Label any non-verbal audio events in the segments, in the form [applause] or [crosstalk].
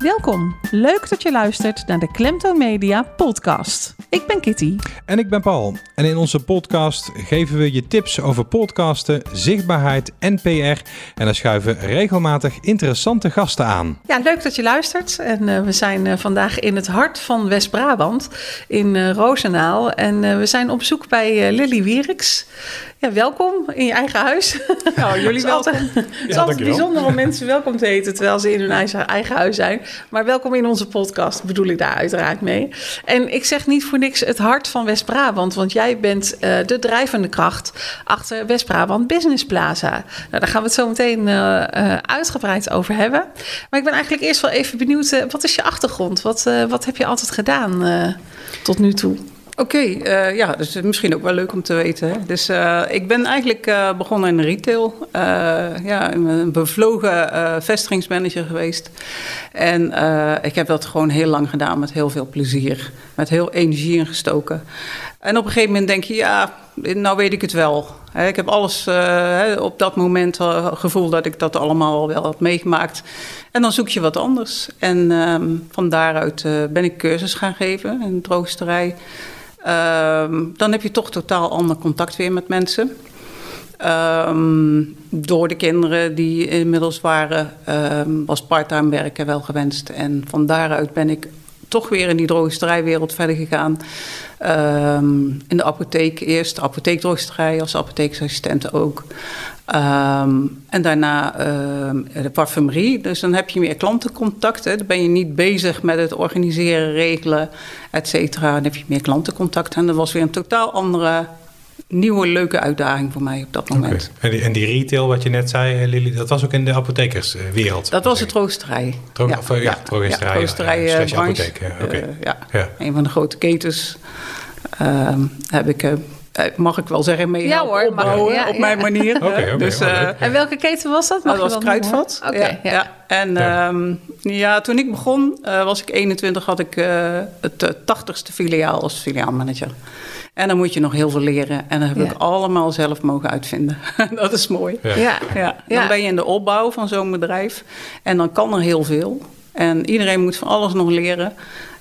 Welkom. Leuk dat je luistert naar de Klemtoon Media podcast. Ik ben Kitty. En ik ben Paul. En in onze podcast geven we je tips over podcasten, zichtbaarheid en PR. En daar schuiven regelmatig interessante gasten aan. Ja, leuk dat je luistert. En uh, we zijn uh, vandaag in het hart van West-Brabant, in uh, Roosendaal. En we zijn op bezoek bij Lily Wieriks. Ja, welkom in je eigen huis. Nou, [laughs] jullie welkom. Het is altijd, ja, het is altijd bijzonder om mensen welkom te heten terwijl ze in hun eigen, eigen huis zijn. Maar welkom in onze podcast, bedoel ik daar uiteraard mee. En ik zeg niet voor niks het hart van West-Brabant, want jij bent uh, de drijvende kracht achter West-Brabant Business Plaza. Nou, daar gaan we het zo meteen uh, uh, uitgebreid over hebben. Maar ik ben eigenlijk eerst wel even benieuwd, wat is je achtergrond? Wat, wat heb je altijd gedaan tot nu toe? Oké, okay, uh, ja, dus misschien ook wel leuk om te weten. Hè? Dus uh, ik ben eigenlijk uh, begonnen in retail. ja, een bevlogen vestigingsmanager geweest. En ik heb dat gewoon heel lang gedaan met heel veel plezier. Met heel energie ingestoken. En op een gegeven moment denk je, ja, nou weet ik het wel. Ik heb alles op dat moment gevoel dat ik dat allemaal wel had meegemaakt. En dan zoek je wat anders. En um, van daaruit ben ik cursus gaan geven in droosterij. Um, dan heb je toch totaal ander contact weer met mensen. Um, door de kinderen die inmiddels waren, um, was parttime werken wel gewenst. En van daaruit ben ik toch weer in die drogisterijwereld verder gegaan. In de apotheek eerst, apotheekdrogisterij als apotheeksassistent ook. Um, en daarna uh, de parfumerie. Dus dan heb je meer klantencontact. Hè. Dan ben je niet bezig met het organiseren, regelen, et cetera. Dan heb je meer klantencontact. En dat was weer een totaal andere nieuwe leuke uitdaging voor mij op dat moment. Okay. En, die, en, die, retail, wat je net zei, Lily, dat was ook in de apothekerswereld? Dat was de troosterij. Ja, of, ja, ja, troosterij. Ja, troosterij ja, apotheek. Ja, okay. uh, ja. ja. Een van de grote ketens uh, heb ik... Uh, mag ik wel zeggen, mee ja, hoor, opbouwen ja, op mijn manier. [laughs] okay, okay, dus, uh, en welke keten was dat? Mag dat was Kruidvat. Okay, ja, ja. En ja. Um, ja, toen ik begon, uh, was ik 21, had ik uh, het 80ste filiaal als filiaalmanager. En dan moet je nog heel veel leren. En dat heb ja. ik allemaal zelf mogen uitvinden. [laughs] dat is mooi. Ja. Ja. ja. Dan ben je in de opbouw van zo'n bedrijf. En dan kan er heel veel. En iedereen moet van alles nog leren.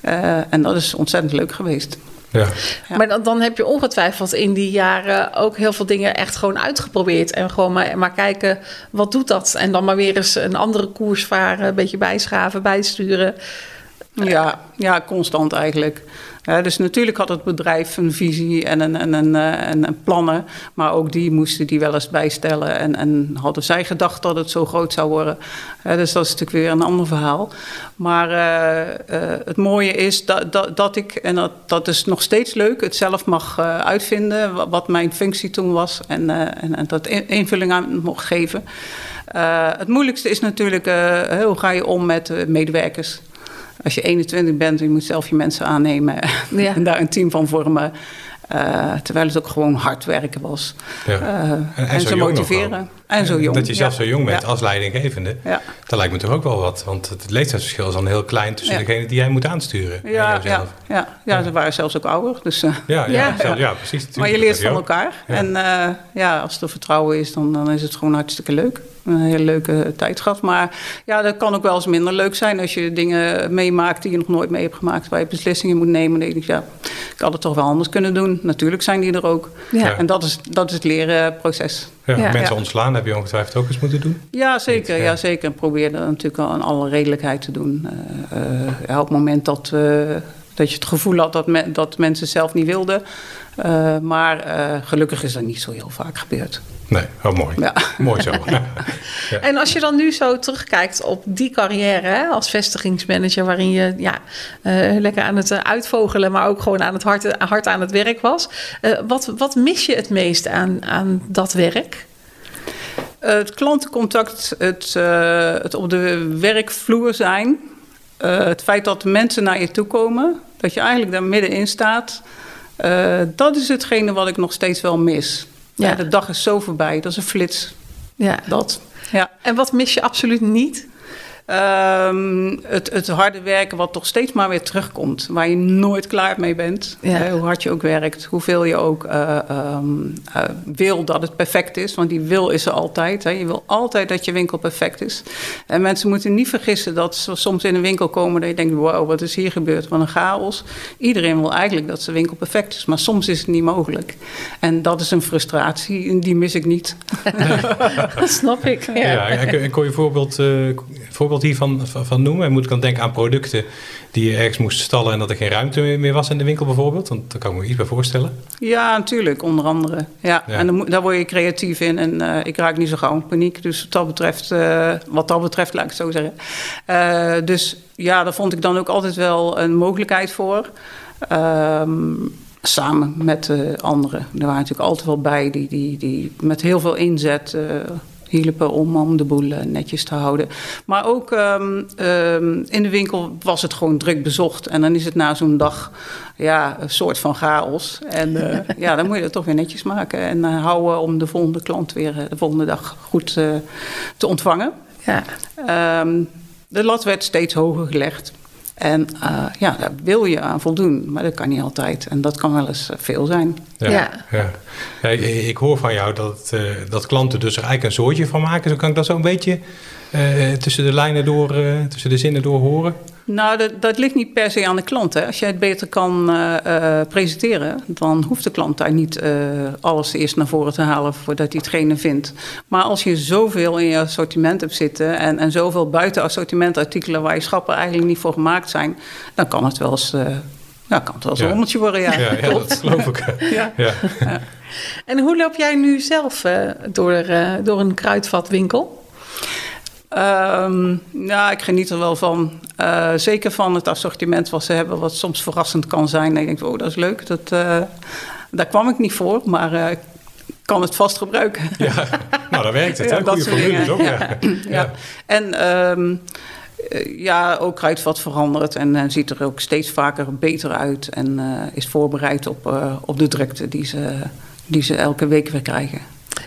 Uh, en dat is ontzettend leuk geweest. Ja. ja. Maar dan, dan, heb je ongetwijfeld in die jaren ook heel veel dingen echt gewoon uitgeprobeerd. En gewoon maar, maar kijken, wat doet dat? En dan maar weer eens een andere koers varen, een beetje bijschaven, bijsturen. Ja, ja constant eigenlijk. Dus natuurlijk had het bedrijf een visie en, een, en, een, en, en plannen. Maar ook die moesten die wel eens bijstellen. En, en hadden zij gedacht dat het zo groot zou worden. Dus dat is natuurlijk weer een ander verhaal. Maar uh, uh, het mooie is dat, dat, dat, ik, en dat, dat is nog steeds leuk, het zelf mag uitvinden. Wat mijn functie toen was. En, en dat invulling aan mocht geven. het moeilijkste is natuurlijk, hoe ga je om met medewerkers? Als je 21 bent en je moet zelf je mensen aannemen ja. en daar een team van vormen. Uh, terwijl het ook gewoon hard werken was. Ja. Uh, en, en, en ze motiveren. En zo jong. Dat je zelf ja. zo jong bent ja. als leidinggevende. Ja. Dat lijkt me toch ook wel wat. Want het leeftijdsverschil is dan heel klein tussen degene die jij moet aansturen. Ja, ja, ja. ja, ze waren zelfs ook ouder. Dus, uh, ja, ja, ja. precies. Maar je leert van elkaar. En ja, als er vertrouwen is, dan, dan is het gewoon hartstikke leuk een hele leuke tijd gehad. Maar ja, dat kan ook wel eens minder leuk zijn als je dingen meemaakt die je nog nooit mee hebt gemaakt, waar je beslissingen moet nemen. Dan denk ik, ja, ik had het toch wel anders kunnen doen. Natuurlijk zijn die er ook. Ja. En dat is, dat is het lerenproces. Ja, ja. mensen ontslaan heb je ongetwijfeld ook eens moeten doen? Ja, zeker. Ja. zeker. En probeer dat natuurlijk al in alle redelijkheid te doen. Uh, uh, op het moment dat, uh, dat je het gevoel had dat, me, dat mensen zelf niet wilden. maar gelukkig is dat niet zo heel vaak gebeurd. Nee, oh, mooi. Ja. Mooi zo. [laughs] ja. En als je dan nu zo terugkijkt op die carrière hè, als vestigingsmanager, waarin je ja, uh, lekker aan het uitvogelen, maar ook gewoon aan het hard, hard aan het werk was. Uh, wat, wat mis je het meest aan, aan dat werk? Uh, het klantencontact, het, het op de werkvloer zijn. het feit dat mensen naar je toe komen, dat je eigenlijk daar middenin staat. dat is hetgene wat ik nog steeds wel mis. Ja. de dag is zo voorbij. Dat is een flits. Ja. Dat. Ja. En wat mis je absoluut niet? Ehm, het, het harde werken wat toch steeds maar weer terugkomt. Waar je nooit klaar mee bent. Ja. Hè, hoe hard je ook werkt. Hoeveel je ook eh, ehm, eh, wil dat het perfect is. Want die wil is er altijd. Hè. Je wil altijd dat je winkel perfect is. En mensen moeten niet vergissen dat ze soms in een winkel komen... dat je denkt, wow, wat is hier gebeurd? Wat een chaos. Iedereen wil eigenlijk dat zijn winkel perfect is. Maar soms is het niet mogelijk. En dat is een frustratie. En die mis ik niet. [laughs] Dat snap ik. Ja. Ja, en, kon je een voorbeeld, eh, voorbeeld hiervan van, van noemen? En moet ik dan denken aan producten die je ergens moest stallen en dat er geen ruimte meer- was in de winkel bijvoorbeeld? Want daar kan ik me iets bij voorstellen. Ja, natuurlijk, onder andere. Ja, Ja. en dan, moet- daar word je creatief in. En eh, ik raak niet zo gauw in paniek. Dus wat dat betreft, eh, wat dat betreft laat ik het zo zeggen. Eh, dus ja, daar vond ik dan ook altijd wel een mogelijkheid voor. Ehm, samen met eh, anderen. Er waren natuurlijk altijd wel bij die, die, die met heel veel inzet hielpen om, om de boel eh, netjes te houden. Maar ook ehm, ehm, in de winkel was het gewoon druk bezocht. En dan is het na zo'n dag ja, een soort van chaos. En eh, [laughs] ja, dan moet je het toch weer netjes maken. En eh, houden om de volgende klant weer de volgende dag goed te ontvangen. Ja. Ehm, de lat werd steeds hoger gelegd. En eh, ja, daar wil je aan voldoen, maar dat kan niet altijd. En dat kan wel eens eh, veel zijn. Ja. ja. Ja, ik, ik hoor van jou dat, eh, dat klanten dus er eigenlijk een soortje van maken. Zo kan ik dat zo een beetje eh, tussen de lijnen door, eh, tussen de zinnen door horen. Nou, dat, dat ligt niet per se aan de klant. Hè. Als jij het beter kan eh, eh, presenteren, dan hoeft de klant daar niet eh, alles eerst naar voren te halen voordat hij hetgene vindt. Maar als je zoveel in je assortiment hebt zitten en, en zoveel buiten assortimentartikelen waar je schappen eigenlijk niet voor gemaakt zijn, dan kan het wel eens, nou, kan het wel eens Ja. een rommeltje worden. Ja, Ja, dat geloof ik. [laughs] Ja. Ja. En hoe loop jij nu zelf door, door een kruidvatwinkel? Ehm, ja, ik geniet er wel van. Eh, zeker van het assortiment wat ze hebben, wat soms verrassend kan zijn. En ik denk, oh, dat is leuk. Dat, eh, daar kwam ik niet voor, maar eh, ik kan het vast gebruiken. Ja, nou dan werkt het. Ja, hè? Goede toch? Ja. ja. En ehm, eh, ja, ook kruidvat verandert en ziet er ook steeds vaker beter uit. En is voorbereid op, op de drukte die ze, die ze elke week weer krijgen.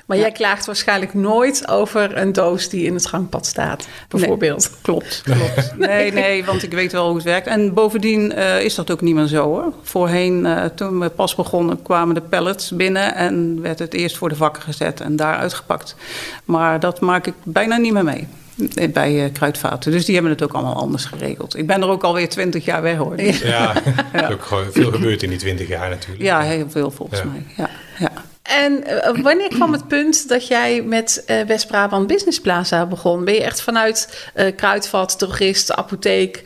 Maar jij klaagt waarschijnlijk nooit over een doos die in het gangpad staat, bijvoorbeeld. Klopt, klopt. Nee, nee, want ik weet wel hoe het werkt. En bovendien eh, is dat ook niet meer zo hoor. Voorheen, eh, toen we pas begonnen, kwamen de pallets binnen en werd het eerst voor de vakken gezet en daar uitgepakt. Maar dat maak ik bijna niet meer mee. eh, Bij eh, kruidvaten. Dus die hebben het ook allemaal anders geregeld. Ik ben er ook alweer twintig jaar weg hoor. Dus Ja, [laughs] ook veel gebeurd in die twintig jaar natuurlijk. ja, heel veel volgens Ja. mij. Ja. En eh, wanneer kwam het punt dat jij met eh, West-Brabant Business Plaza begon? Ben je echt vanuit eh, kruidvat, drogist, apotheek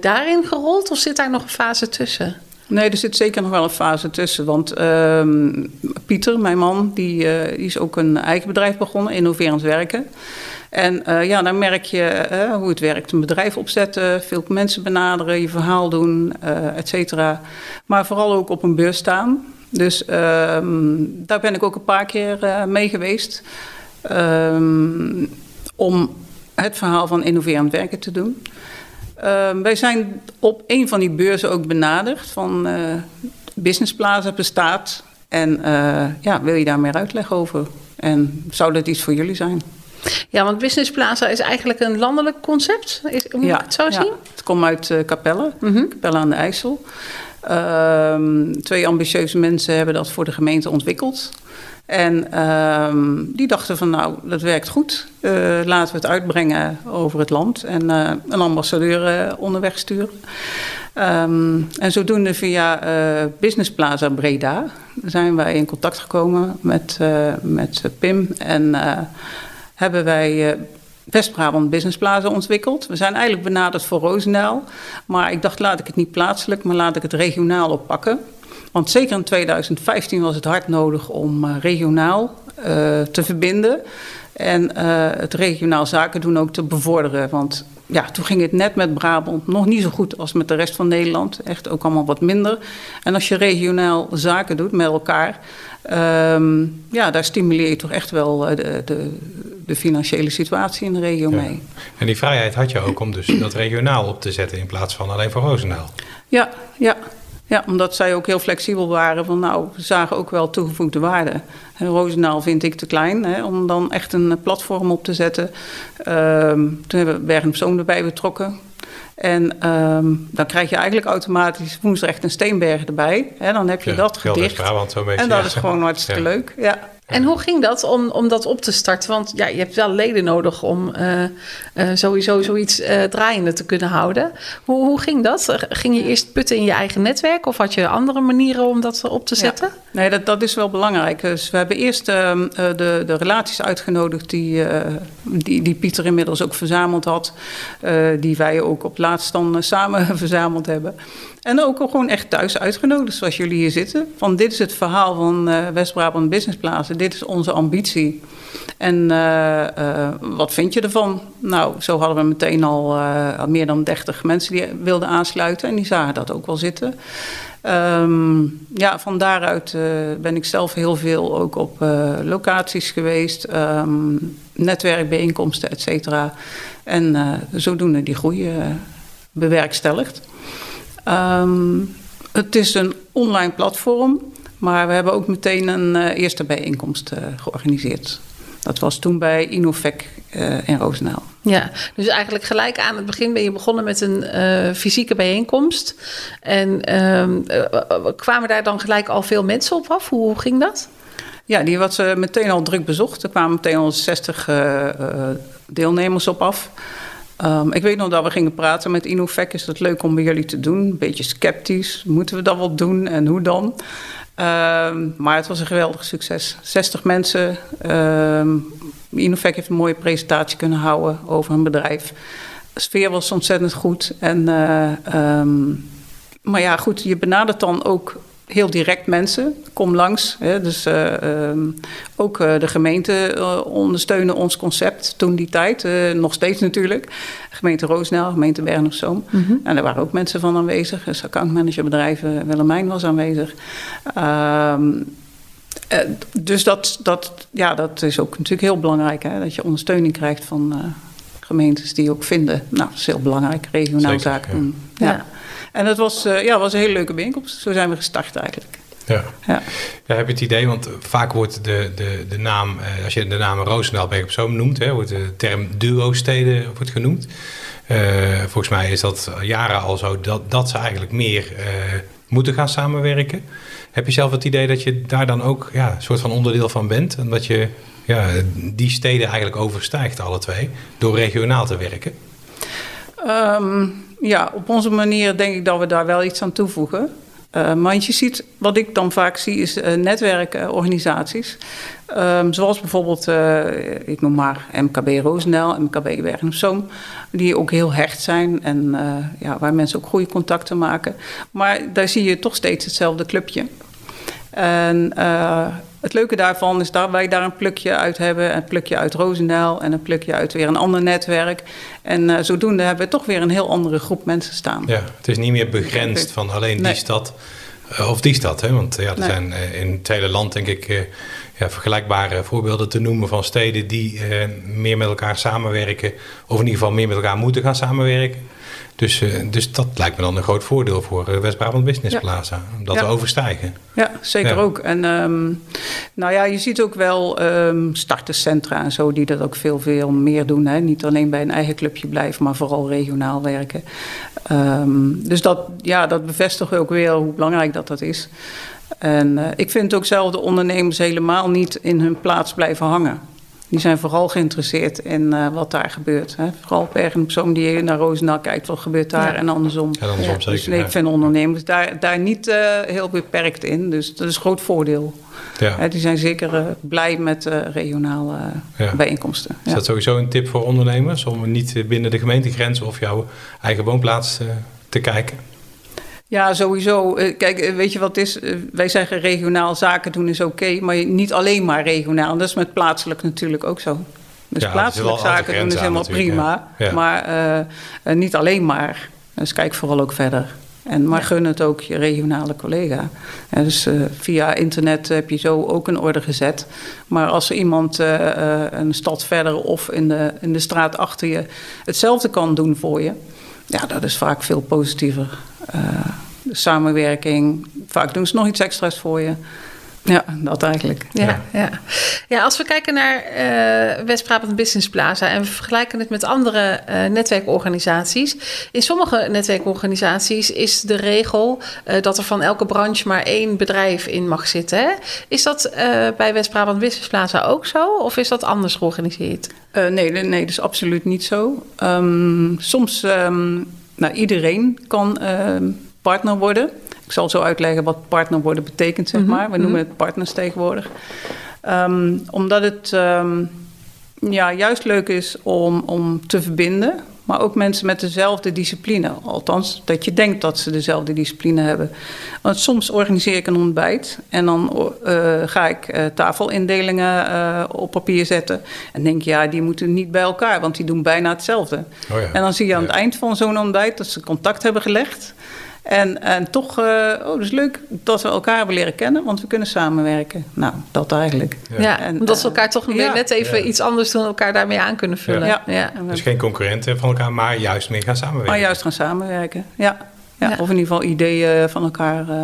daarin gerold? Of zit daar nog een fase tussen? Nee, er zit zeker nog wel een fase tussen. Want ehm, Pieter, mijn man, die, is ook een eigen bedrijf begonnen, innoverend werken. En ja, dan merk je hoe het werkt. Een bedrijf opzetten, veel mensen benaderen, je verhaal doen, eh et cetera. Maar vooral ook op een beurs staan. Dus ehm, daar ben ik ook een paar keer eh, mee geweest. Ehm, om het verhaal van innoverend werken te doen. Ehm, wij zijn op een van die beurzen ook benaderd van eh Business Plaza bestaat. En eh, ja, wil je daar meer uitleg over? En zou dat iets voor jullie zijn? Ja, want Business Plaza is eigenlijk een landelijk concept. Is, moet ik het zo ja. zien? Het komt uit Capelle, Mhm. Capelle aan de IJssel. Ehm, twee ambitieuze mensen hebben dat voor de gemeente ontwikkeld. En ehm, die dachten van nou, dat werkt goed. Eh, laten we het uitbrengen over het land en eh, een ambassadeur eh, onderweg sturen. Ehm, en zodoende via Business Plaza Breda zijn wij in contact gekomen met, met Pim. En hebben wij West-Brabant Business Plaza ontwikkeld. We zijn eigenlijk benaderd voor Roosendaal. Maar ik dacht, laat ik het niet plaatselijk, maar laat ik het regionaal oppakken. Want zeker in 2015 was het hard nodig om eh, regionaal eh, te verbinden. En eh, het regionaal zaken doen ook te bevorderen. Want ja, toen ging het net met Brabant nog niet zo goed als met de rest van Nederland. Echt ook allemaal wat minder. En als je regionaal zaken doet met elkaar, ehm, ja, daar stimuleer je toch echt wel eh, de, de, de financiële situatie in de regio Ja. mee. En die vrijheid had je ook om dus dat regionaal op te zetten in plaats van alleen voor Roosendaal. Ja, ja. Ja, omdat zij ook heel flexibel waren. Van nou, we zagen ook wel toegevoegde waarde. En Roosendaal vind ik te klein hè, om dan echt een platform op te zetten. Ehm, toen hebben we Bergen erbij betrokken. En ehm, dan krijg je eigenlijk automatisch Woensdrecht en Steenbergen erbij. Hè, dan heb je Ja, dat gedicht. En dat is gewoon hartstikke Ja. leuk. Ja. En hoe ging dat om, om dat op te starten? Want ja, je hebt wel leden nodig om eh, eh, sowieso zoiets eh, draaiende te kunnen houden. Hoe, hoe ging dat? Ging je eerst putten in je eigen netwerk of had je andere manieren om dat op te zetten? Ja. Nee, dat, dat is wel belangrijk. Dus we hebben eerst ehm, eh, de, de relaties uitgenodigd die, die, die Pieter inmiddels ook verzameld had. die wij ook op laatst dan samen [laughs] verzameld hebben. En ook gewoon echt thuis uitgenodigd, zoals jullie hier zitten. Van dit is het verhaal van eh, West-Brabant Business. Dit is onze ambitie. En eh, eh, wat vind je ervan? Nou, zo hadden we meteen al meer dan 30 mensen die wilden aansluiten. En die zagen dat ook wel zitten. Ehm, ja, van daaruit ben ik zelf heel veel ook op locaties geweest, ehm, netwerkbijeenkomsten, et cetera. En zodoende die groei bewerkstelligd. Ehm, het is een online platform, maar we hebben ook meteen een eh, eerste bijeenkomst eh, georganiseerd. Dat was toen bij Innovec eh, in Roosendaal. Ja, dus eigenlijk gelijk aan het begin ben je begonnen met een fysieke bijeenkomst. En ehm, eh, kwamen daar dan gelijk al veel mensen op af? Hoe ging dat? Ja, die was meteen al druk bezocht. Er kwamen meteen al 60 eh, eh, deelnemers op af. Ehm, ik weet nog dat we gingen praten met Innovec. Is dat leuk om bij jullie te doen? Een beetje sceptisch. Moeten we dat wel doen en hoe dan? Ehm, maar het was een geweldig succes. 60 mensen. Innovec heeft een mooie presentatie kunnen houden over hun bedrijf. De sfeer was ontzettend goed. En, eh, maar ja, goed, je benadert dan ook heel direct mensen. Kom langs. Hè, dus eh, ehm, ook eh, de gemeente eh, ondersteunen ons concept toen die tijd. nog steeds natuurlijk. Gemeente Roosnel, gemeente Bergen op Zoom. En daar waren ook mensen van aanwezig. Dus accountmanagerbedrijven, Willemijn was aanwezig. Ehm, eh, dus dat, dat, ja, dat is ook natuurlijk heel belangrijk. Hè, dat je ondersteuning krijgt van gemeentes die ook vinden. Nou, dat is heel belangrijk, regionaal zaken ja. doen. Ja. Ja. En dat was, eh, ja, was een hele leuke bijeenkomst. Zo zijn we gestart eigenlijk. Ja. Ja. Ja, heb je het idee, want vaak wordt de, de, de naam, eh, als je de naam Roosendaal Berg op Zoom noemt, hè, wordt de term duo-steden wordt genoemd. Eh, volgens mij is dat jaren al zo dat, dat ze eigenlijk meer eh, moeten gaan samenwerken. Heb je zelf het idee dat je daar dan ook ja, een soort van onderdeel van bent? En dat je ja, die steden eigenlijk overstijgt, alle twee, door regionaal te werken? Ehm, ja, op onze manier denk ik dat we daar wel iets aan toevoegen. Eh, maar je ziet, wat ik dan vaak zie, is uh, netwerkorganisaties. Ehm, zoals bijvoorbeeld, uh, ik noem maar MKB Roosendaal, MKB Bergen op Zoom. Die ook heel hecht zijn en uh, ja, waar mensen ook goede contacten maken. Maar daar zie je toch steeds hetzelfde clubje. En uh, het leuke daarvan is dat wij daar een plukje uit hebben. Een plukje uit Roosendaal en een plukje uit weer een ander netwerk. En uh, zodoende hebben we toch weer een heel andere groep mensen staan. Ja, het is niet meer begrensd van alleen die Nee. stad uh, of die stad. Hè? Want ja, er Nee. zijn in het hele land denk ik ja, vergelijkbare voorbeelden te noemen van steden die meer met elkaar samenwerken. Of in ieder geval meer met elkaar moeten gaan samenwerken. Dus, uh, dus dat lijkt me dan een groot voordeel voor uh, West-Brabant Business Ja. Plaza. Om dat Ja. te overstijgen. Ja, zeker Ja. ook. En um, nou ja, je ziet ook wel um, starterscentra en zo die dat ook veel, veel meer doen. Hè. Niet alleen bij een eigen clubje blijven, maar vooral regionaal werken. Um, dus dat, ja, dat bevestigt ook weer hoe belangrijk dat, dat is. En uh, ik vind ook zelf de ondernemers helemaal niet in hun plaats blijven hangen. Die zijn vooral geïnteresseerd in uh, wat daar gebeurt. Hè. Vooral op op Zoom die naar Roosendaal kijkt, wat gebeurt daar Ja. en andersom. En andersom Ja, zeker. Dus nee, ik vind ondernemers daar, daar niet uh, heel beperkt in. Dus dat is een groot voordeel. Ja. Hè, die zijn zeker uh, blij met uh, regionale Ja. bijeenkomsten. Is dat sowieso een tip voor ondernemers om niet binnen de gemeentegrens of jouw eigen woonplaats uh, te kijken? Ja, sowieso. Eh, Kijk, eh, weet je wat het is? Eh, Wij zeggen regionaal zaken doen is oké, maar niet alleen maar regionaal. Dat is met plaatselijk natuurlijk ook zo. Dus Ja, plaatselijk zaken doen is helemaal prima, ja. maar niet alleen maar. Dus kijk vooral ook verder. En, maar gun het ook je regionale collega. Ja, dus eh, via internet heb je zo ook een orde gezet. Maar als er iemand eh, eh, een stad verder of in de, in de straat achter je hetzelfde kan doen voor je, ja, dat is vaak veel positiever. Eh, samenwerking. Vaak doen ze nog iets extra's voor je. Ja, dat eigenlijk. Ja, ja. ja. ja als we kijken naar uh, West-Brabant Business Plaza en we vergelijken het met andere uh, netwerkorganisaties. In sommige netwerkorganisaties is de regel uh, dat er van elke branche maar één bedrijf in mag zitten. Hè? Is dat bij West-Brabant Business Plaza ook zo of is dat anders georganiseerd? nee, nee, nee, dat is absoluut niet zo. Um, soms, um, nou, iedereen kan ehm, partner worden. Ik zal zo uitleggen wat partner worden betekent, zeg mhm, maar. We noemen mhm. het partners tegenwoordig. Um, omdat het um, ja, juist leuk is om, om te verbinden, maar ook mensen met dezelfde discipline. Althans, dat je denkt dat ze dezelfde discipline hebben. Want soms organiseer ik een ontbijt en dan uh, ga ik uh, tafelindelingen uh, op papier zetten. En denk, ja, die moeten niet bij elkaar, want die doen bijna hetzelfde. Oh ja. En dan zie je aan het eind van zo'n ontbijt dat ze contact hebben gelegd. En, en toch, uh, oh, dus leuk dat we elkaar hebben leren kennen, want we kunnen samenwerken. Nou, dat eigenlijk. Ja, en, omdat ze elkaar toch ja. net even iets anders doen, elkaar daarmee aan kunnen vullen. Ja. ja. Dus geen concurrenten van elkaar, maar juist meer gaan samenwerken. Maar juist gaan samenwerken, ja. ja. Of in ieder geval ideeën van elkaar uh,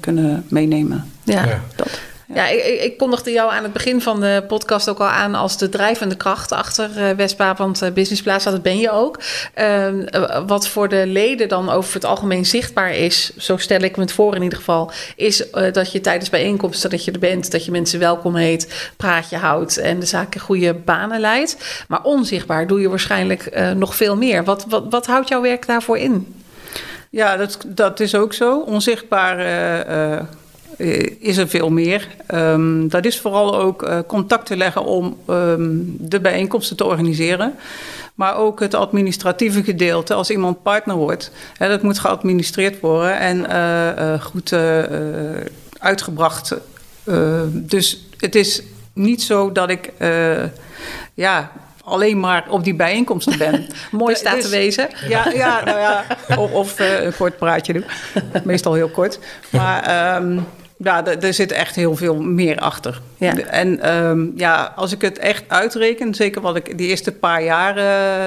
kunnen meenemen. Ja, dat. Ja, ik, ik, kondigde jou aan het begin van de podcast ook al aan als de drijvende kracht achter uh, West-Brabant uh, Business. Dat ben je ook. Uh, wat voor de leden dan over het algemeen zichtbaar is, zo stel ik me het voor in ieder geval, is dat je tijdens bijeenkomsten dat je er bent, dat je mensen welkom heet, praatje houdt en de zaken goede banen leidt. Maar onzichtbaar doe je waarschijnlijk nog veel meer. Wat, wat, wat houdt jouw werk daarvoor in? Ja, dat, dat is ook zo. Onzichtbaar eh, is er veel meer. Um, dat is vooral ook uh, contact te leggen om um, de bijeenkomsten te organiseren. Maar ook het administratieve gedeelte, als iemand partner wordt, hè, dat moet geadministreerd worden en uh, goed uitgebracht. dus het is niet zo dat ik ja, alleen maar op die bijeenkomsten ben. [laughs] Mooi staat dus, te wezen. Ja, ja, nou ja of, of een kort praatje doen. Meestal heel kort. Maar um, ja, er zit echt heel veel meer achter. Ja. En um, ja, als ik het echt uitreken, zeker wat ik die eerste paar jaren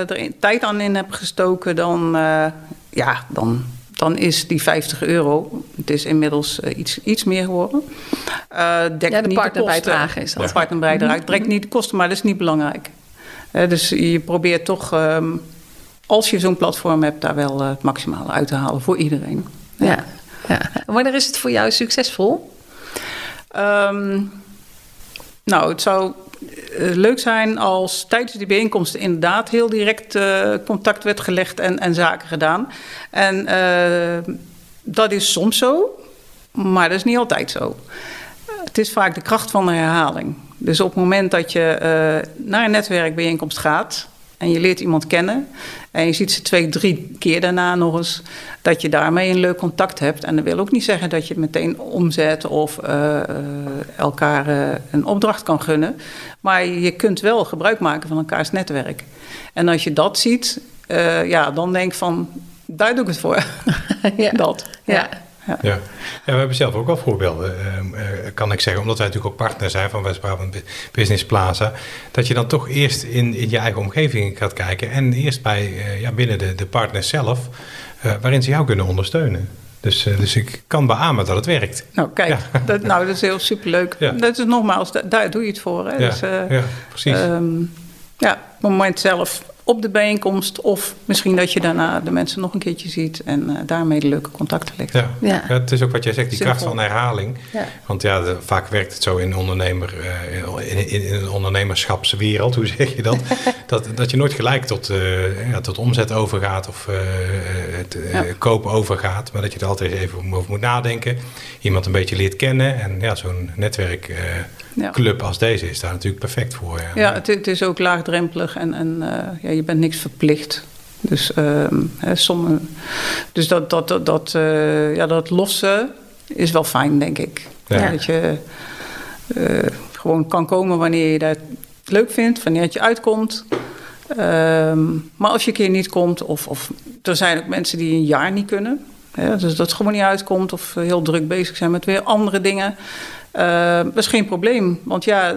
er tijd aan in heb gestoken, dan, uh, ja, dan, dan is die 50 euro, het is inmiddels uh, iets, iets meer geworden. Uh, dekt ja, de partnerbijdrage is dat. De partnerbijdrage. Het trekt niet de kosten, maar dat is niet belangrijk. dus je probeert toch, um, als je zo'n platform hebt, daar wel het maximale uit te halen voor iedereen. ja. Ja. [laughs] Wanneer is het voor jou succesvol? Um, nou, het zou uh, leuk zijn als tijdens die bijeenkomsten inderdaad heel direct uh, contact werd gelegd en, en zaken gedaan. En uh, dat is soms zo, maar dat is niet altijd zo. Het is vaak de kracht van de herhaling. Dus op het moment dat je naar een netwerkbijeenkomst gaat, en je leert iemand kennen en je ziet ze twee, drie keer daarna nog eens, dat je daarmee een leuk contact hebt. En dat wil ook niet zeggen dat je het meteen omzet of uh, elkaar uh, een opdracht kan gunnen. Maar je kunt wel gebruik maken van elkaars netwerk. En als je dat ziet, ja, dan denk ik van, daar doe ik het voor. [laughs] ja. dat. ja. Ja. Ja. we hebben zelf ook wel voorbeelden, uh, kan ik zeggen, omdat wij natuurlijk ook partner zijn van West-Brabant Business Plaza. Dat je dan toch eerst in, in je eigen omgeving gaat kijken en eerst bij, uh, ja, binnen de, de partners zelf, uh, waarin ze jou kunnen ondersteunen. Dus, dus ik kan beamen dat het werkt. Nou, kijk, ja. [laughs] dat, nou, dat is heel superleuk. Ja. Dat is nogmaals, daar doe je het voor. Hè? Ja, dus, ja precies. Um, ja, op het moment zelf op de bijeenkomst. Of misschien dat je daarna de mensen nog een keertje ziet en uh, daarmee de leuke contacten legt. Ja. Ja. ja. het is ook wat jij zegt, die kracht van herhaling. Ja. Want ja, de, vaak werkt het zo in, ondernemer, uh, in, in, in, een ondernemerschapswereld, hoe zeg je dat? [laughs] dat, dat je nooit gelijk tot, uh, ja, tot omzet overgaat of het kopen overgaat. Maar dat je er altijd even over moet nadenken. Iemand een beetje leert kennen. En ja, zo'n netwerk ja. club als deze is daar natuurlijk perfect voor. Ja, ja het, het, is ook laagdrempelig en, en uh, ja, je bent niks verplicht. Dus, uh, hè, sommige, dus dat, dat, dat, dat, uh, ja, dat lossen is wel fijn, denk ik. Ja. Dat je uh, gewoon kan komen wanneer je dat leuk vindt, wanneer het je uitkomt. Um, maar als je een keer niet komt, of, of er zijn ook mensen die een jaar niet kunnen. Hè? Dus dat het gewoon niet uitkomt of heel druk bezig zijn met weer andere dingen. Uh, dat is geen probleem. Want ja,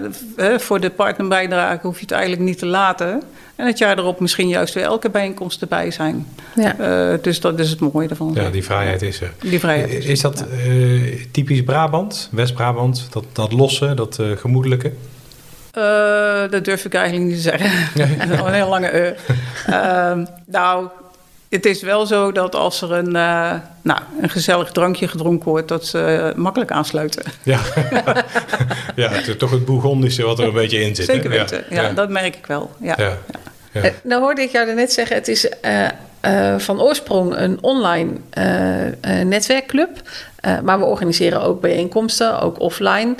voor de partnerbijdrage hoef je het eigenlijk niet te laten. En het jaar erop misschien juist weer elke bijeenkomst erbij zijn. Ja. Uh, dus dat is het mooie ervan. Ja, die vrijheid is er. Die vrijheid is, is dat uh, typisch Brabant, West-Brabant? Dat, dat losse, dat gemoedelijke? dat durf ik eigenlijk niet te zeggen. [laughs] dat is al een heel lange ehm, [laughs] nou, het is wel zo dat als er een, uh, nou, een gezellig drankje gedronken wordt, dat ze makkelijk aansluiten. Ja, ja het is toch het Bourgondische wat er een beetje in zit. Zeker weten, ja, ja, dat merk ik wel. Ja. ja. Uh, nou hoorde ik jou net zeggen, het is uh, van oorsprong een online netwerkclub. Maar we organiseren ook bijeenkomsten, ook offline.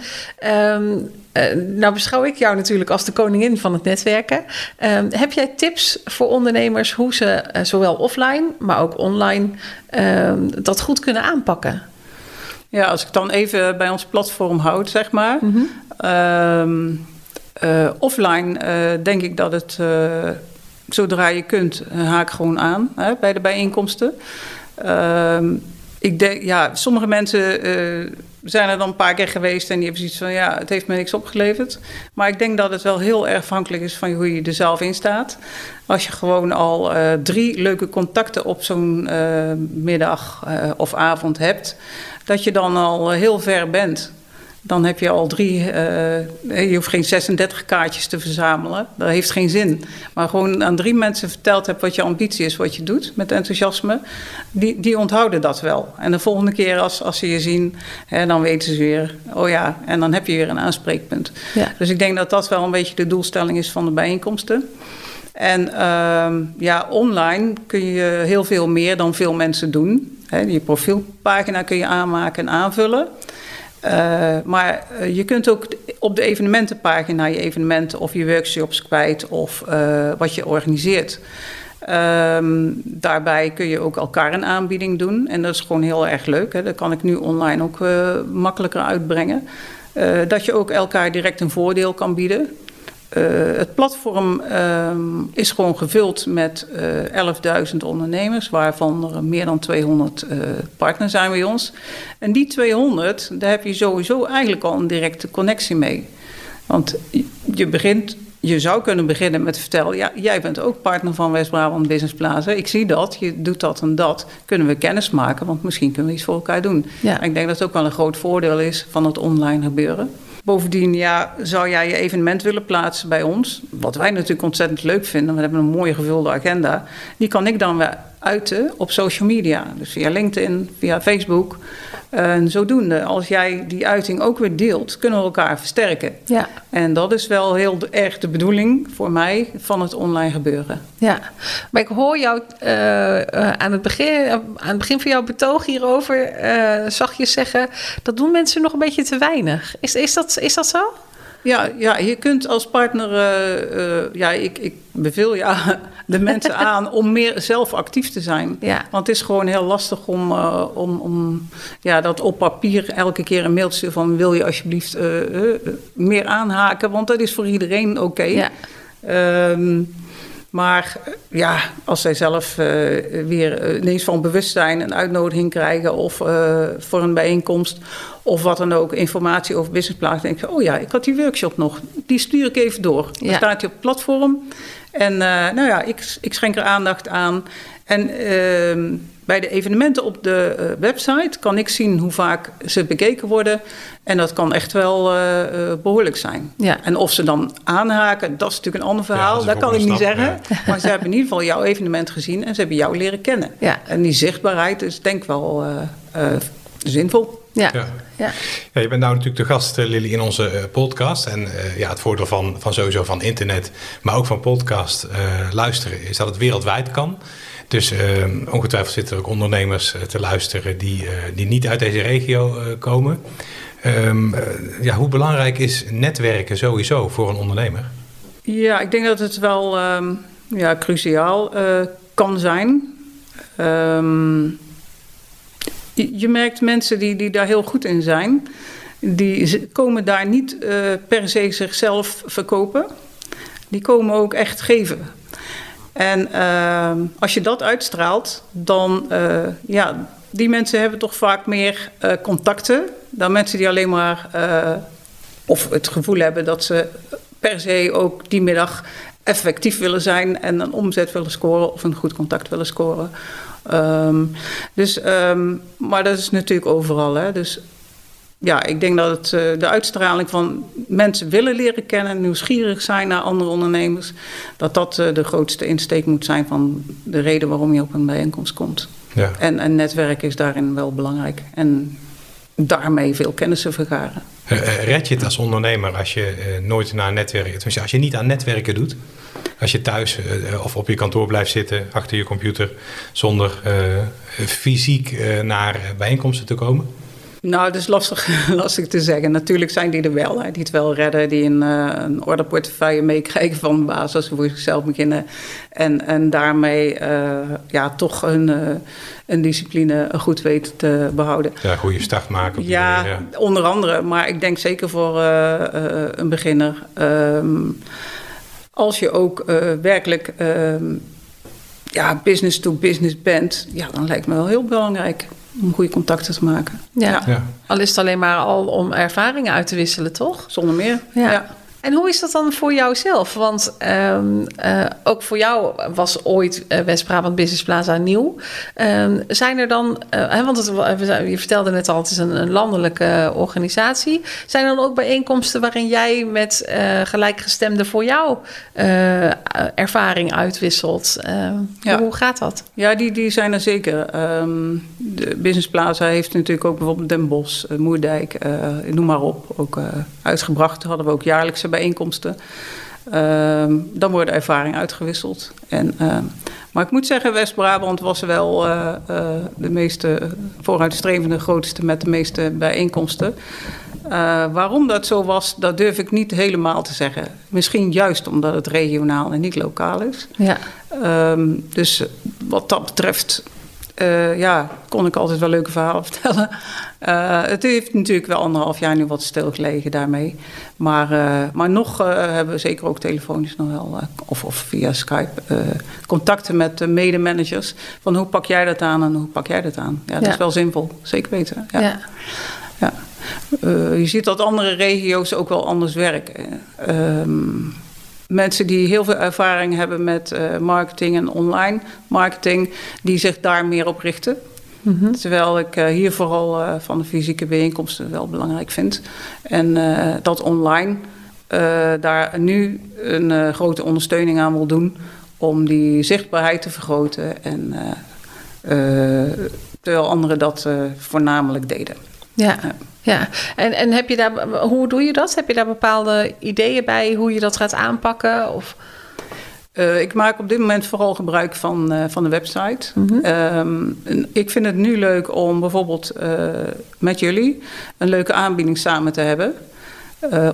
Um, uh, nou beschouw ik jou natuurlijk als de koningin van het netwerken. Uh, heb jij tips voor ondernemers hoe ze uh, zowel offline, maar ook online ehm, dat goed kunnen aanpakken? Ja, als ik dan even bij ons platform houd, zeg maar. Mm -hmm. offline denk ik dat het, zodra je kunt, haak gewoon aan hè, bij de bijeenkomsten. Ehm, ik denk, ja, sommige mensen we zijn er dan een paar keer geweest en die hebben zoiets van ja, het heeft me niks opgeleverd. Maar ik denk dat het wel heel erg afhankelijk is van hoe je er zelf in staat. Als je gewoon al uh, drie leuke contacten op zo'n uh, middag of avond hebt, dat je dan al heel ver bent. Dan heb je al drie, uh, je hoeft geen 36 kaartjes te verzamelen. Dat heeft geen zin. Maar gewoon aan drie mensen verteld hebt wat je ambitie is, wat je doet met enthousiasme. Die, die onthouden dat wel. En de volgende keer als, als ze je zien, hè, dan weten ze weer, oh ja, en dan heb je weer een aanspreekpunt. Ja. Dus ik denk dat dat wel een beetje de doelstelling is van de bijeenkomsten. En uh, ja, online kun je heel veel meer dan veel mensen doen. He, je profielpagina kun je aanmaken en aanvullen. Uh, maar uh, je kunt ook op de evenementenpagina je evenementen of je workshops kwijt of uh, wat je organiseert. Um, daarbij kun je ook elkaar een aanbieding doen en dat is gewoon heel erg leuk. Hè. Dat kan ik nu online ook makkelijker uitbrengen. dat je ook elkaar direct een voordeel kan bieden. Uh, het platform uh, is gewoon gevuld met uh, eh, 11.000 ondernemers, waarvan er meer dan 200 partners zijn bij ons. En die 200, daar heb je sowieso eigenlijk al een directe connectie mee. Want je begint, je zou kunnen beginnen met te vertellen: ja, jij bent ook partner van West-Brabant Business Plaza. Ik zie dat, je doet dat en dat. Kunnen we kennis maken, want misschien kunnen we iets voor elkaar doen. Ja. ik denk dat het ook wel een groot voordeel is van het online gebeuren. Bovendien, ja, zou jij je evenement willen plaatsen bij ons? Wat wij natuurlijk ontzettend leuk vinden. We hebben een mooie gevulde agenda. Die kan ik dan weer uiten op social media. Dus via LinkedIn, via Facebook. En zodoende, als jij die uiting ook weer deelt, kunnen we elkaar versterken. Ja. En dat is wel heel erg de bedoeling voor mij van het online gebeuren. Ja, maar ik hoor jou uh, aan, het begin, aan het begin van jouw betoog hierover, zag je zeggen, dat doen mensen nog een beetje te weinig. Is, is, dat, is dat zo? Ja, ja, je kunt als partner, uh, uh, ja, ik, ik beveel ja, de mensen [laughs] aan om meer zelf actief te zijn. Ja. Want het is gewoon heel lastig om, uh, om, om ja, dat op papier elke keer een mailtje van wil je alsjeblieft meer aanhaken, want dat is voor iedereen oké. Okay. Ja. Um, maar ja, als zij zelf uh, weer ineens van bewustzijn een uitnodiging krijgen of uh, voor een bijeenkomst of wat dan ook, informatie over businessplan, denk ik, oh ja, ik had die workshop nog, die stuur ik even door. Dan staat hij op het platform en uh, nou ja, ik, ik schenk er aandacht aan. En ehm, bij de evenementen op de uh, website kan ik zien hoe vaak ze bekeken worden. En dat kan echt wel uh, behoorlijk zijn. Ja. En of ze dan aanhaken, dat is natuurlijk een ander verhaal. Ja, dat, kan ik niet zeggen. Maar ze hebben in ieder geval jouw evenement gezien en ze hebben jou leren kennen. Ja. En die zichtbaarheid is denk ik wel zinvol. Ja. Ja. ja. je bent nou natuurlijk de gast, Lily, in onze podcast. En uh, ja, het voordeel van, van sowieso van internet, maar ook van podcast uh, luisteren, is dat het wereldwijd kan. Dus ongetwijfeld zitten er ook ondernemers te luisteren die, die niet uit deze regio komen. Um, ja, hoe belangrijk is netwerken sowieso voor een ondernemer? Ja, ik denk dat het wel um, ja, cruciaal kan zijn. Um, je merkt mensen die, die daar heel goed in zijn, die komen daar niet uh, per se zichzelf verkopen. Die komen ook echt geven. En uh, als je dat uitstraalt, dan, uh, ja, die mensen hebben toch vaak meer contacten dan mensen die alleen maar of het gevoel hebben dat ze per se ook die middag effectief willen zijn en een omzet willen scoren of een goed contact willen scoren. Um, dus, um, maar dat is natuurlijk overal. Hè? Dus ja, ik denk dat het, uh, de uitstraling van mensen willen leren kennen, nieuwsgierig zijn naar andere ondernemers, dat dat uh, de grootste insteek moet zijn van de reden waarom je op een bijeenkomst komt. Ja. En, en netwerk is daarin wel belangrijk. En daarmee veel kennissen vergaren. Uh, red je het als ondernemer als je uh, nooit naar netwerken, als je niet aan netwerken doet? Als je thuis of op je kantoor blijft zitten achter je computer zonder fysiek naar bijeenkomsten te komen? Nou, dat is lastig, [laughs] lastig te zeggen. Natuurlijk zijn die er wel, hè, die het wel redden, die een, uh, een orderportefeuille meekrijgen van de baas als ze voor zichzelf beginnen. En, en daarmee uh, ja, toch een, uh, een discipline goed weten te behouden. Ja, goede start maken. Ja, ja, onder andere. Maar ik denk zeker voor een beginner. Um, als je ook werkelijk um, ja, business to business bent, ja, dan lijkt me wel heel belangrijk om goede contacten te maken. Ja. ja. al is het alleen maar al om ervaringen uit te wisselen, toch? Zonder meer, ja. En hoe is dat dan voor jou zelf? Want um, uh, ook voor jou was ooit uh, West-Brabant Business Plaza nieuw. Um, zijn er dan, uh, want het, je vertelde net al, het is een, een, landelijke organisatie. Zijn er dan ook bijeenkomsten waarin jij met gelijkgestemden voor jou ervaring uitwisselt? Ja. Hoe gaat dat? Ja, die, die zijn er zeker. Um, de Business Plaza heeft natuurlijk ook bijvoorbeeld Den Bosch, Moerdijk, noem maar op, ook uitgebracht. Hadden we ook jaarlijkse bijeenkomsten. Uh, dan worden ervaringen uitgewisseld. En, uh, maar ik moet zeggen, West-Brabant was wel uh, de meeste vooruitstrevende, grootste met de meeste bijeenkomsten. waarom dat zo was, dat durf ik niet helemaal te zeggen. Misschien juist omdat het regionaal en niet lokaal is. Ja. Um, dus wat dat betreft uh, ja, kon ik altijd wel leuke verhalen [laughs] vertellen. Uh, het heeft natuurlijk wel anderhalf jaar nu wat stilgelegen daarmee. Maar, uh, maar nog hebben we zeker ook telefonisch nog wel, of, of via Skype, contacten met de medemanagers. Van hoe pak jij dat aan en hoe pak jij dat aan? Ja, dat ja. is wel zinvol, zeker weten. Ja. ja. ja. je ziet dat andere regio's ook wel anders werken. Um, mensen die heel veel ervaring hebben met uh, marketing en online marketing, die zich daar meer op richten. Mm -hmm. Terwijl ik uh, hier vooral uh, van de fysieke bijeenkomsten wel belangrijk vind. En dat online daar nu een grote ondersteuning aan wil doen om die zichtbaarheid te vergroten. En, terwijl anderen dat voornamelijk deden. Ja. ja. En, en heb je daar, hoe doe je dat? Heb je daar bepaalde ideeën bij hoe je dat gaat aanpakken? Of? Uh, ik maak op dit moment vooral gebruik van, uh, van de website. Mm -hmm. um, ik vind het nu leuk om bijvoorbeeld uh, met jullie een leuke aanbieding samen te hebben.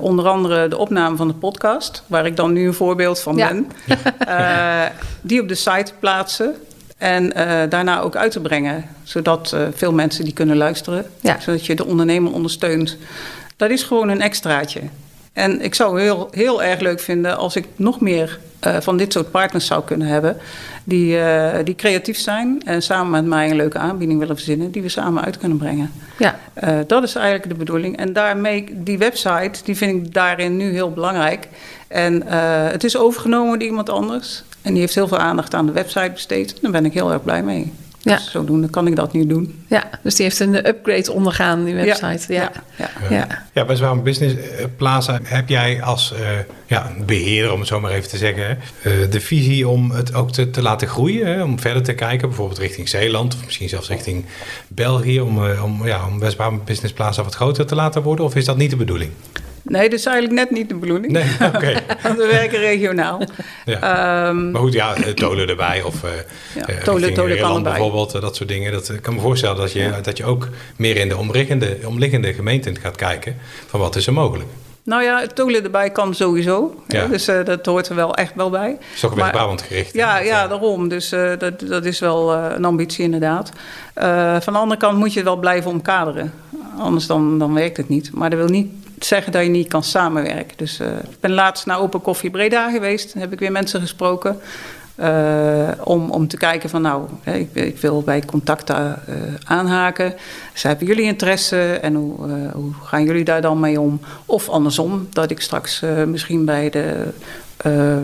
onder andere de opname van de podcast, waar ik dan nu een voorbeeld van ja. ben. [laughs] die op de site plaatsen. En uh, daarna ook uit te brengen, zodat uh, veel mensen die kunnen luisteren. Ja. Zodat je de ondernemer ondersteunt. Dat is gewoon een extraatje. En ik zou heel, heel erg leuk vinden als ik nog meer uh, van dit soort partners zou kunnen hebben. Die, die creatief zijn en samen met mij een leuke aanbieding willen verzinnen. Die we samen uit kunnen brengen. Ja. dat is eigenlijk de bedoeling. En daarmee, die website, die vind ik daarin nu heel belangrijk. En het is overgenomen door iemand anders. En die heeft heel veel aandacht aan de website besteed. Daar ben ik heel erg blij mee. Ja. Dus zodoende kan ik dat nu doen. Ja, dus die heeft een upgrade ondergaan, die website. Ja, ja, ja. ja. ja. bij Business eh, Plaza heb jij als uh, ja, beheerder, om het zo maar even te zeggen, uh, de visie om het ook te, te laten groeien. Hè? Om verder te kijken, bijvoorbeeld richting Zeeland of misschien zelfs richting België. Om, uh, om, ja, om West Business Plaza wat groter te laten worden? Of is dat niet de bedoeling? Nee, dat is eigenlijk net niet de bedoeling. Nee, oké. [laughs] Want we werken regionaal. Ja. Um, maar goed, ja, tolen erbij of uh, ja, tolen, tolen kan erbij. bijvoorbeeld, dat soort dingen. Dat ik kan me voorstellen dat je, ja. dat je ook meer in de omliggende, omliggende gemeenten gaat kijken van wat is er mogelijk. Nou ja, tolen erbij kan sowieso. Ja. Dus uh, dat hoort er wel echt wel bij. Het is toch weer Brabant gericht. Ja, ja, daarom. Dus uh, dat, dat is wel uh, een ambitie inderdaad. van de andere kant moet je het wel blijven omkaderen. Anders dan, dan werkt het niet. Maar dat wil niet zeggen dat je niet kan samenwerken. Dus uh, ik ben laatst naar Open Koffie Breda geweest. Heb ik weer mensen gesproken. Uh, om, om te kijken van nou, ik, ik wil bij contacten uh, aanhaken. Dus hebben jullie interesse en hoe, hoe, gaan jullie daar dan mee om? Of andersom, dat ik straks misschien bij de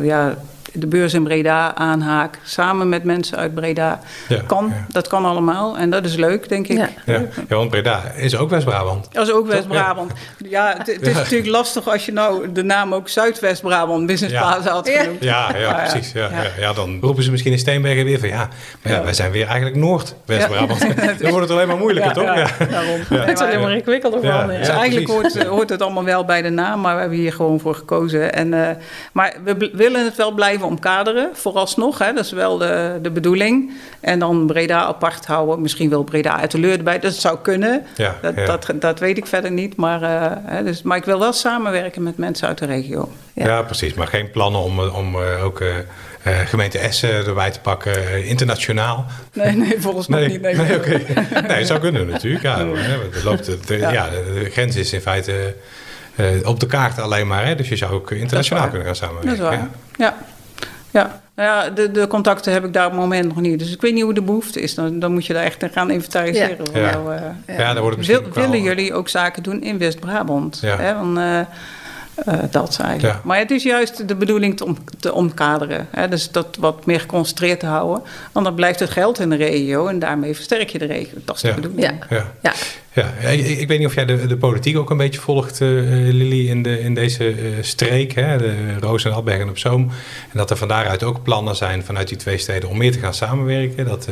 ja, de beurs in Breda aanhaak, samen met mensen uit Breda. kan, dat kan allemaal en dat is leuk, denk ik. Ja, ja. want Breda is ook West-Brabant. Dat is ook West-Brabant. Ja, het, is natuurlijk lastig als je nou de naam ook Zuidwest-Brabant Business Plaza had genoemd. Ja, ja, precies. Ja, ja. dan roepen ze misschien in Steenbergen weer van ja, maar ja, wij zijn weer eigenlijk Noord-West-Brabant. [laughs] dan wordt het alleen maar moeilijker, toch? Ja, daarom. Het is alleen maar ingewikkelder van. Dus eigenlijk hoort, hoort het allemaal wel bij de naam, maar we hebben hier gewoon voor gekozen. En, uh, maar we willen het wel blijven omkaderen, vooralsnog. Hè, dat is wel de, de bedoeling. En dan Breda apart houden. Misschien wel Breda uit de leur erbij. Dat zou kunnen. Ja, dat, Dat, dat, weet ik verder niet. Maar, uh, hè, dus, maar ik wil wel samenwerken met mensen uit de regio. Ja, ja precies. Maar geen plannen om, om uh, ook... Uh, gemeente Essen erbij te pakken, internationaal? Nee, nee, volgens mij niet. Nee, nee, okay. [laughs] nee, dat zou kunnen natuurlijk. Ja, het loopt, het, ja. de grens is in feite op de kaart alleen maar. Hè? Dus je zou ook internationaal kunnen gaan samenwerken. Dat is waar. ja. Ja, nou ja de, de contacten heb ik daar op het moment nog niet. Dus ik weet niet hoe de behoefte is. Dan, dan moet je daar echt gaan inventariseren. Ja, ja. Uh, ja. dan wordt het Wil, Willen eh, jullie ook zaken doen in West-Brabant? Ja. Hè? Want, uh, uh, dat eigenlijk. Ja. Maar het is juist de bedoeling te, om, te omkaderen. Hè? Dus dat wat meer geconcentreerd te houden. Want dan blijft het geld in de regio en daarmee versterk je de regio. Dat is de bedoeling. Ja. Ja. ja. ja. Ik, ik, weet niet of jij de, de politiek ook een beetje volgt, uh, Lily, in, de, in deze uh, streek, hè? de Roos en Albergen op Zoom. En dat er van daaruit ook plannen zijn vanuit die twee steden om meer te gaan samenwerken. Dat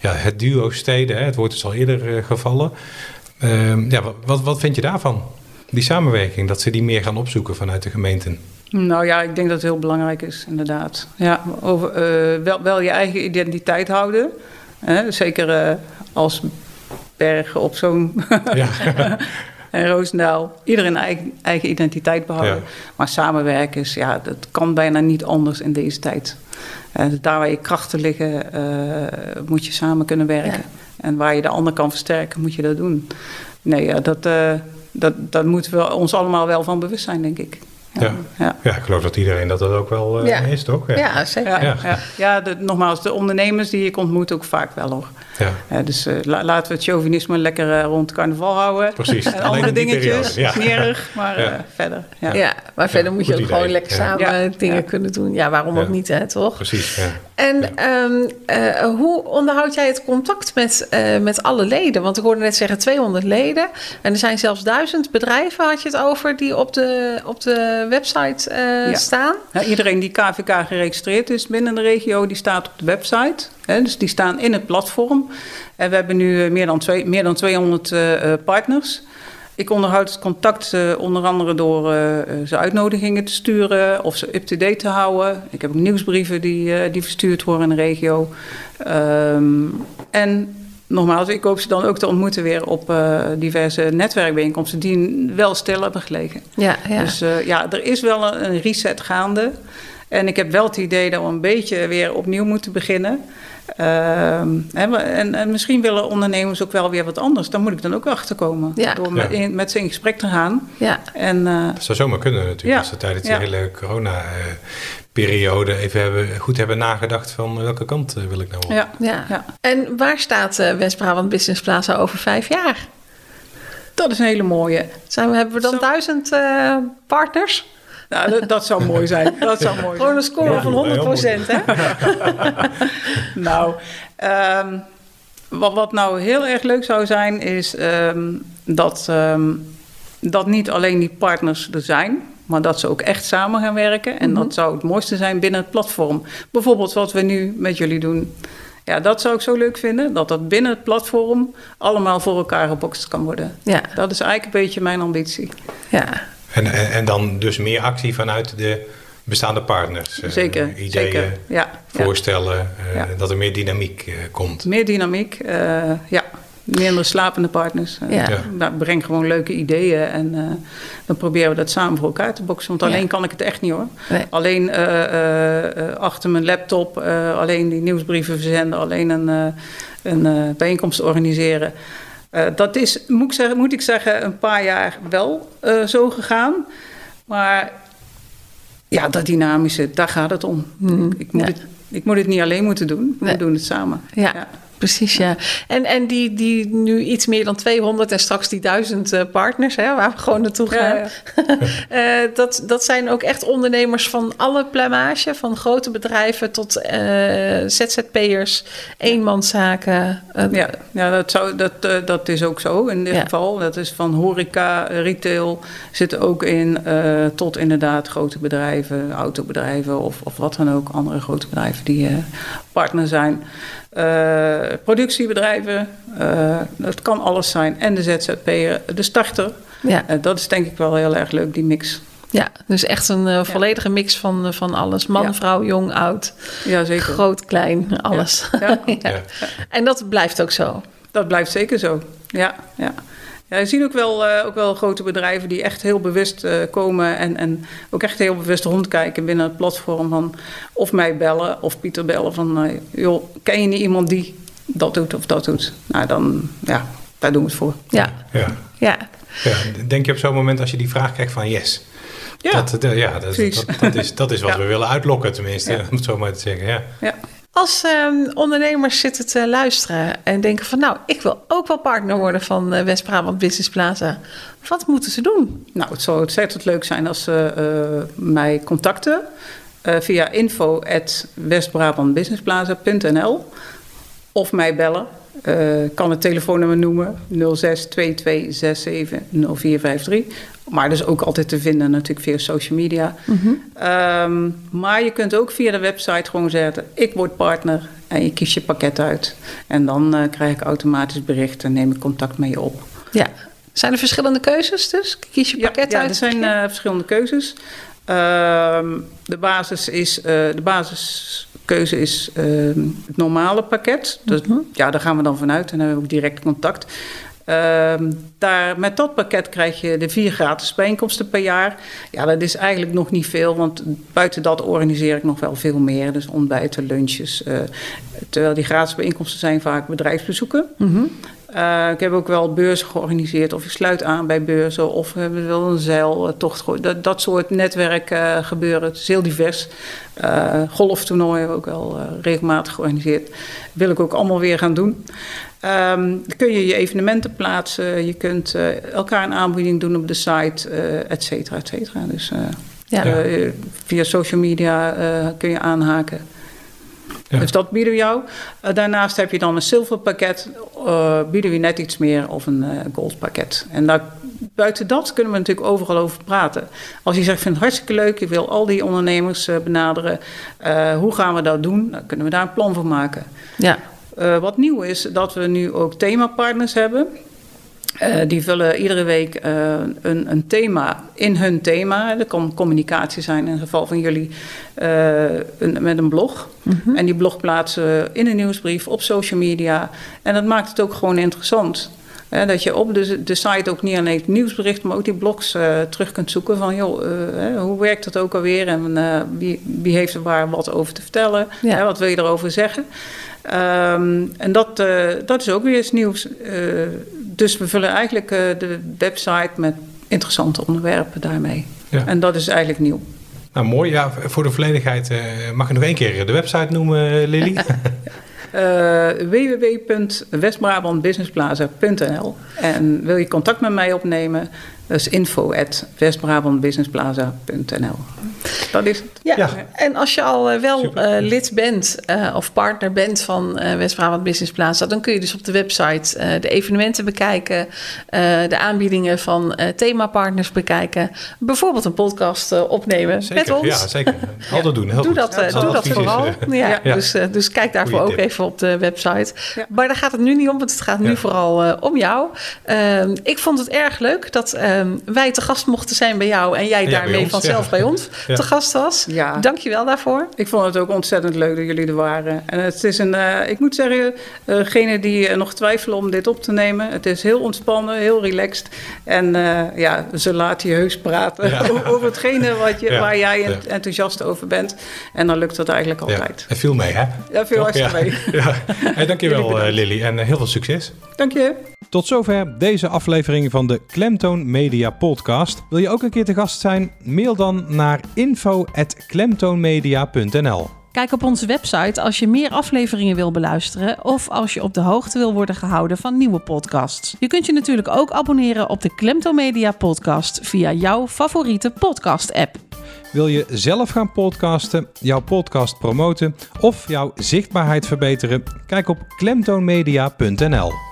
ja, het duo steden, hè? het woord is al eerder gevallen. Ehm, ja, wat, wat vind je daarvan? Die samenwerking, dat ze die meer gaan opzoeken vanuit de gemeenten? Nou ja, ik denk dat het heel belangrijk is, inderdaad. Ja, over, uh, wel, wel je eigen identiteit houden. Hè? Zeker uh, als bergen op zo'n. [laughs] Ja. [laughs] en Roosendaal. Iedereen eigen, eigen identiteit behouden. Ja. Maar samenwerken is, ja, dat kan bijna niet anders in deze tijd. Uh, daar waar je krachten liggen, moet je samen kunnen werken. Ja. En waar je de ander kan versterken, moet je dat doen. Nee, ja, dat dat, dat moeten we ons allemaal wel van bewust zijn, denk ik. Ja, ja. ja. ik geloof dat iedereen dat, dat ook wel uh, is, toch? Ja, ja zeker. Ja, ja. ja de, nogmaals, de ondernemers die ik ontmoet ook vaak wel hoor. Ja. dus uh, laten we het chauvinisme lekker uh, rond carnaval houden. Precies. [laughs] en andere dingetjes, smerig, maar verder. Ja, ja maar verder moet je ook gewoon lekker samen dingen kunnen doen. Ja, waarom ook niet, hè, toch? Precies, En um, hoe onderhoud jij het contact met, met alle leden? Want ik hoorde net zeggen 200 leden. En er zijn zelfs duizend bedrijven, had je het over, die op de, op de website staan. iedereen die KVK geregistreerd is binnen de regio, die staat op de website. Dus die staan in het platform. En we hebben nu eh, meer dan, twee, meer dan 200 uh, eh, partners. Ik onderhoud het contact uh, onder andere door uh, ze uitnodigingen te sturen of ze up-to-date te houden. Ik heb ook nieuwsbrieven die, uh, die verstuurd worden in de regio. Um, en nogmaals, ik hoop ze dan ook te ontmoeten weer op diverse netwerkbijeenkomsten die wel stil hebben gelegen. Ja, ja. Dus ja, er is wel een reset gaande. En ik heb wel het idee dat we een beetje weer opnieuw moeten beginnen. Uh, en, en, misschien willen ondernemers ook wel weer wat anders. Daar moet ik dan ook achter komen. Door met, in, met ze in gesprek te gaan. Ja. En, uh, dat zou zomaar kunnen natuurlijk. Als ze tijdens die hele corona-periode even hebben, goed hebben nagedacht van welke kant eh, wil ik nou op. Ja. Ja. En waar staat uh, West-Brabant Business Plaza over vijf jaar? Dat is een hele mooie. Zijn we, hebben we dan Zo. duizend uh, partners? Nou, dat, zou mooi zijn. [laughs] Dat zou mooi Gewoon een score van 100 procent, hè? [laughs] nou, um, wat, wat nou heel erg leuk zou zijn, is um, dat, um, dat niet alleen die partners er zijn, maar dat ze ook echt samen gaan werken. En mm -hmm. dat zou het mooiste zijn binnen het platform. Bijvoorbeeld wat we nu met jullie doen. Ja, dat zou ik zo leuk vinden. Dat dat binnen het platform allemaal voor elkaar gebokst kan worden. Ja. Dat is eigenlijk een beetje mijn ambitie. Ja, en, en, en, dan dus meer actie vanuit de bestaande partners. Eh, zeker. Uh, ideeën, zeker. Ja, voorstellen, uh, ja. dat er meer dynamiek uh, komt. Meer dynamiek, ja. Minder slapende partners. Ja. ja. Breng gewoon leuke ideeën en dan proberen we dat samen voor elkaar te boksen. Want alleen kan ik het echt niet hoor. Nee. Alleen achter mijn laptop, alleen die nieuwsbrieven verzenden, alleen een, een bijeenkomst organiseren. Uh, dat is, moet ik, zeggen, moet ik zeggen, een paar jaar wel uh, zo gegaan. Maar ja, dat dynamische, daar gaat het om. Mm, ik moet ja. het, ik moet het niet alleen moeten doen. Nee. We doen het samen. Ja. Precies, ja. En, en die, die nu iets meer dan 200 en straks die 1000 eh, partners, hè, waar we gewoon naartoe gaan. Ja, [laughs] Eh, dat, dat zijn ook echt ondernemers van alle plamage, van grote bedrijven tot eh, ZZP'ers, eenmanszaken. Ja, ja dat, zou, dat, dat is ook zo in dit Ja. geval. Dat is van horeca, retail zit ook in, tot inderdaad grote bedrijven, autobedrijven of, of wat dan ook, andere grote bedrijven die partner zijn. Eh, productiebedrijven, eh, dat kan alles zijn. En de ZZP'er, de starter. ja, Eh, dat is denk ik wel heel erg leuk, die mix. ja, dus echt een volledige mix van, van alles. Man, Ja. vrouw, jong, oud, Ja, zeker. groot, klein, alles. Ja, [laughs] Ja. Ja. En dat blijft ook zo. Dat blijft zeker zo. Ja, ja. Ja, je ziet ook wel, eh, ook wel grote bedrijven die echt heel bewust eh, komen en, en ook echt heel bewust rondkijken binnen het platform van of mij bellen of Pieter bellen van eh, joh, ken je niet iemand die dat doet of dat doet? Nou, dan ja, daar doen we het voor. Ja, Ja. ja. Ja, denk je op zo'n moment als je die vraag krijgt van yes. Ja, Dat, ja, dat, precies. dat, dat is, dat is wat [laughs] Ja. we willen uitlokken tenminste, Ja. om het zo maar te zeggen. Ja. ja. Als ehm, ondernemers zitten te luisteren en denken van... nou, ik wil ook wel partner worden van eh, West-Brabant Business Plaza. Wat moeten ze doen? Nou, het zou ontzettend leuk zijn als ze eh, mij contacten eh, via info.westbrabantbusinessplaza.nl of mij bellen. Eh, kan het telefoonnummer noemen 06 22 67 0453. Maar dat is ook altijd te vinden natuurlijk via social media. Ehm, maar je kunt ook via de website gewoon zeggen: ik word partner en je kiest je pakket uit. En dan eh, krijg ik automatisch bericht en neem ik contact met je op. Ja. Zijn er verschillende keuzes dus? Kies je pakket ja, uit? er zijn eh, verschillende keuzes. Ehm, de, basis is, eh, de basiskeuze is ehm, het normale pakket. Dus, Ja, daar gaan we dan vanuit en dan hebben we ook direct contact. Ehm, daar, met dat pakket krijg je de vier gratis bijeenkomsten per jaar. Ja, dat is eigenlijk nog niet veel, want buiten dat organiseer ik nog wel veel meer. Dus ontbijten, lunches. eh, terwijl die gratis bijeenkomsten zijn vaak bedrijfsbezoeken. Eh, ik heb ook wel beurzen georganiseerd, of ik sluit aan bij beurzen, of we hebben wel een zeiltocht. ge- Dat, dat soort netwerk eh, gebeuren. Het is heel divers. Eh golftoernooien hebben we ook wel eh, regelmatig georganiseerd. Wil ik ook allemaal weer gaan doen. Ehm, dan kun je je evenementen plaatsen, je kunt eh, elkaar een aanbieding doen op de site, eh et cetera, et cetera. Dus eh, Ja. via social media eh, kun je aanhaken. Ja. Dus dat bieden we jou. Daarnaast heb je dan een zilverpakket. eh bieden we net iets meer of een eh goldpakket. En daar, buiten dat kunnen we natuurlijk overal over praten. Als je zegt, ik vind het hartstikke leuk, ik wil al die ondernemers benaderen. eh, hoe gaan we dat doen? Dan kunnen we daar een plan voor maken. Ja. Eh, wat nieuw is dat we nu ook themapartners hebben. Eh, die vullen iedere week eh, een, een thema in hun thema. Dat kan communicatie zijn in het geval van jullie een, met een blog. En die blog plaatsen we in een nieuwsbrief op social media. En dat maakt het ook gewoon interessant. Dat je op de, de site ook niet alleen het nieuwsbericht, maar ook die blogs eh, terug kunt zoeken van joh, eh, hè, hoe werkt dat ook alweer en eh, wie, wie heeft er waar wat over te vertellen? Ja. Wat wil je erover zeggen? Ehm, en dat, eh, dat is ook weer eens nieuws. Eh, dus we vullen eigenlijk eh, de website met interessante onderwerpen daarmee. Ja. En dat is eigenlijk nieuw. Nou, mooi. Ja, voor de volledigheid eh, mag je nog één keer de website noemen, Lily? [laughs] Eh www.westbrabantbusinessplaza.nl En wil je contact met mij opnemen? Is info at westbrabantbusinessplaza.nl Dat is het. Ja. Ja. en als je al eh, wel eh, lid bent eh, of partner bent van eh, West-Brabant Business Plaza, dan kun je dus op de website eh, de evenementen bekijken, eh, de aanbiedingen van eh, themapartners bekijken, bijvoorbeeld een podcast opnemen Zeker, met ons. ja, zeker. [laughs] Altijd doen. Heel doe goed. dat, Zal doe dat vooral. [laughs] ja, Ja. Dus, eh, dus kijk daarvoor Goeie ook tip. even op de website. Ja. Maar daar gaat het nu niet om, want het gaat nu Ja. vooral om jou. Ehm, ik vond het erg leuk dat ehm, wij te gast mochten zijn bij jou en jij Ja, daarmee ons, vanzelf ja. bij ons [laughs] Ja. te gast was. Ja. Dankjewel daarvoor. Ik vond het ook ontzettend leuk dat jullie er waren. En het is een, eh, ik moet zeggen, eh, degene die eh, nog twijfelen om dit op te nemen, het is heel ontspannen, heel relaxed. En eh, ja, ze laten je heus praten Ja. [laughs] over hetgene wat je, Ja, waar jij ja. enthousiast over bent. En dan lukt dat eigenlijk Ja, altijd. het viel mee, hè? Ja, veel hartstikke ja. mee. [laughs] Ja. Hey, dankjewel, Lily. En heel veel succes. Dank je. Tot zover deze aflevering van de Klemtoon Media Podcast. Wil je ook een keer te gast zijn? Mail dan naar info.klemtoonmedia.nl Kijk op onze website als je meer afleveringen wil beluisteren of als je op de hoogte wil worden gehouden van nieuwe podcasts. Je kunt je natuurlijk ook abonneren op de Klemtomedia podcast via jouw favoriete podcast app. Wil je zelf gaan podcasten, jouw podcast promoten of jouw zichtbaarheid verbeteren? Kijk op klemtoonmedia.nl.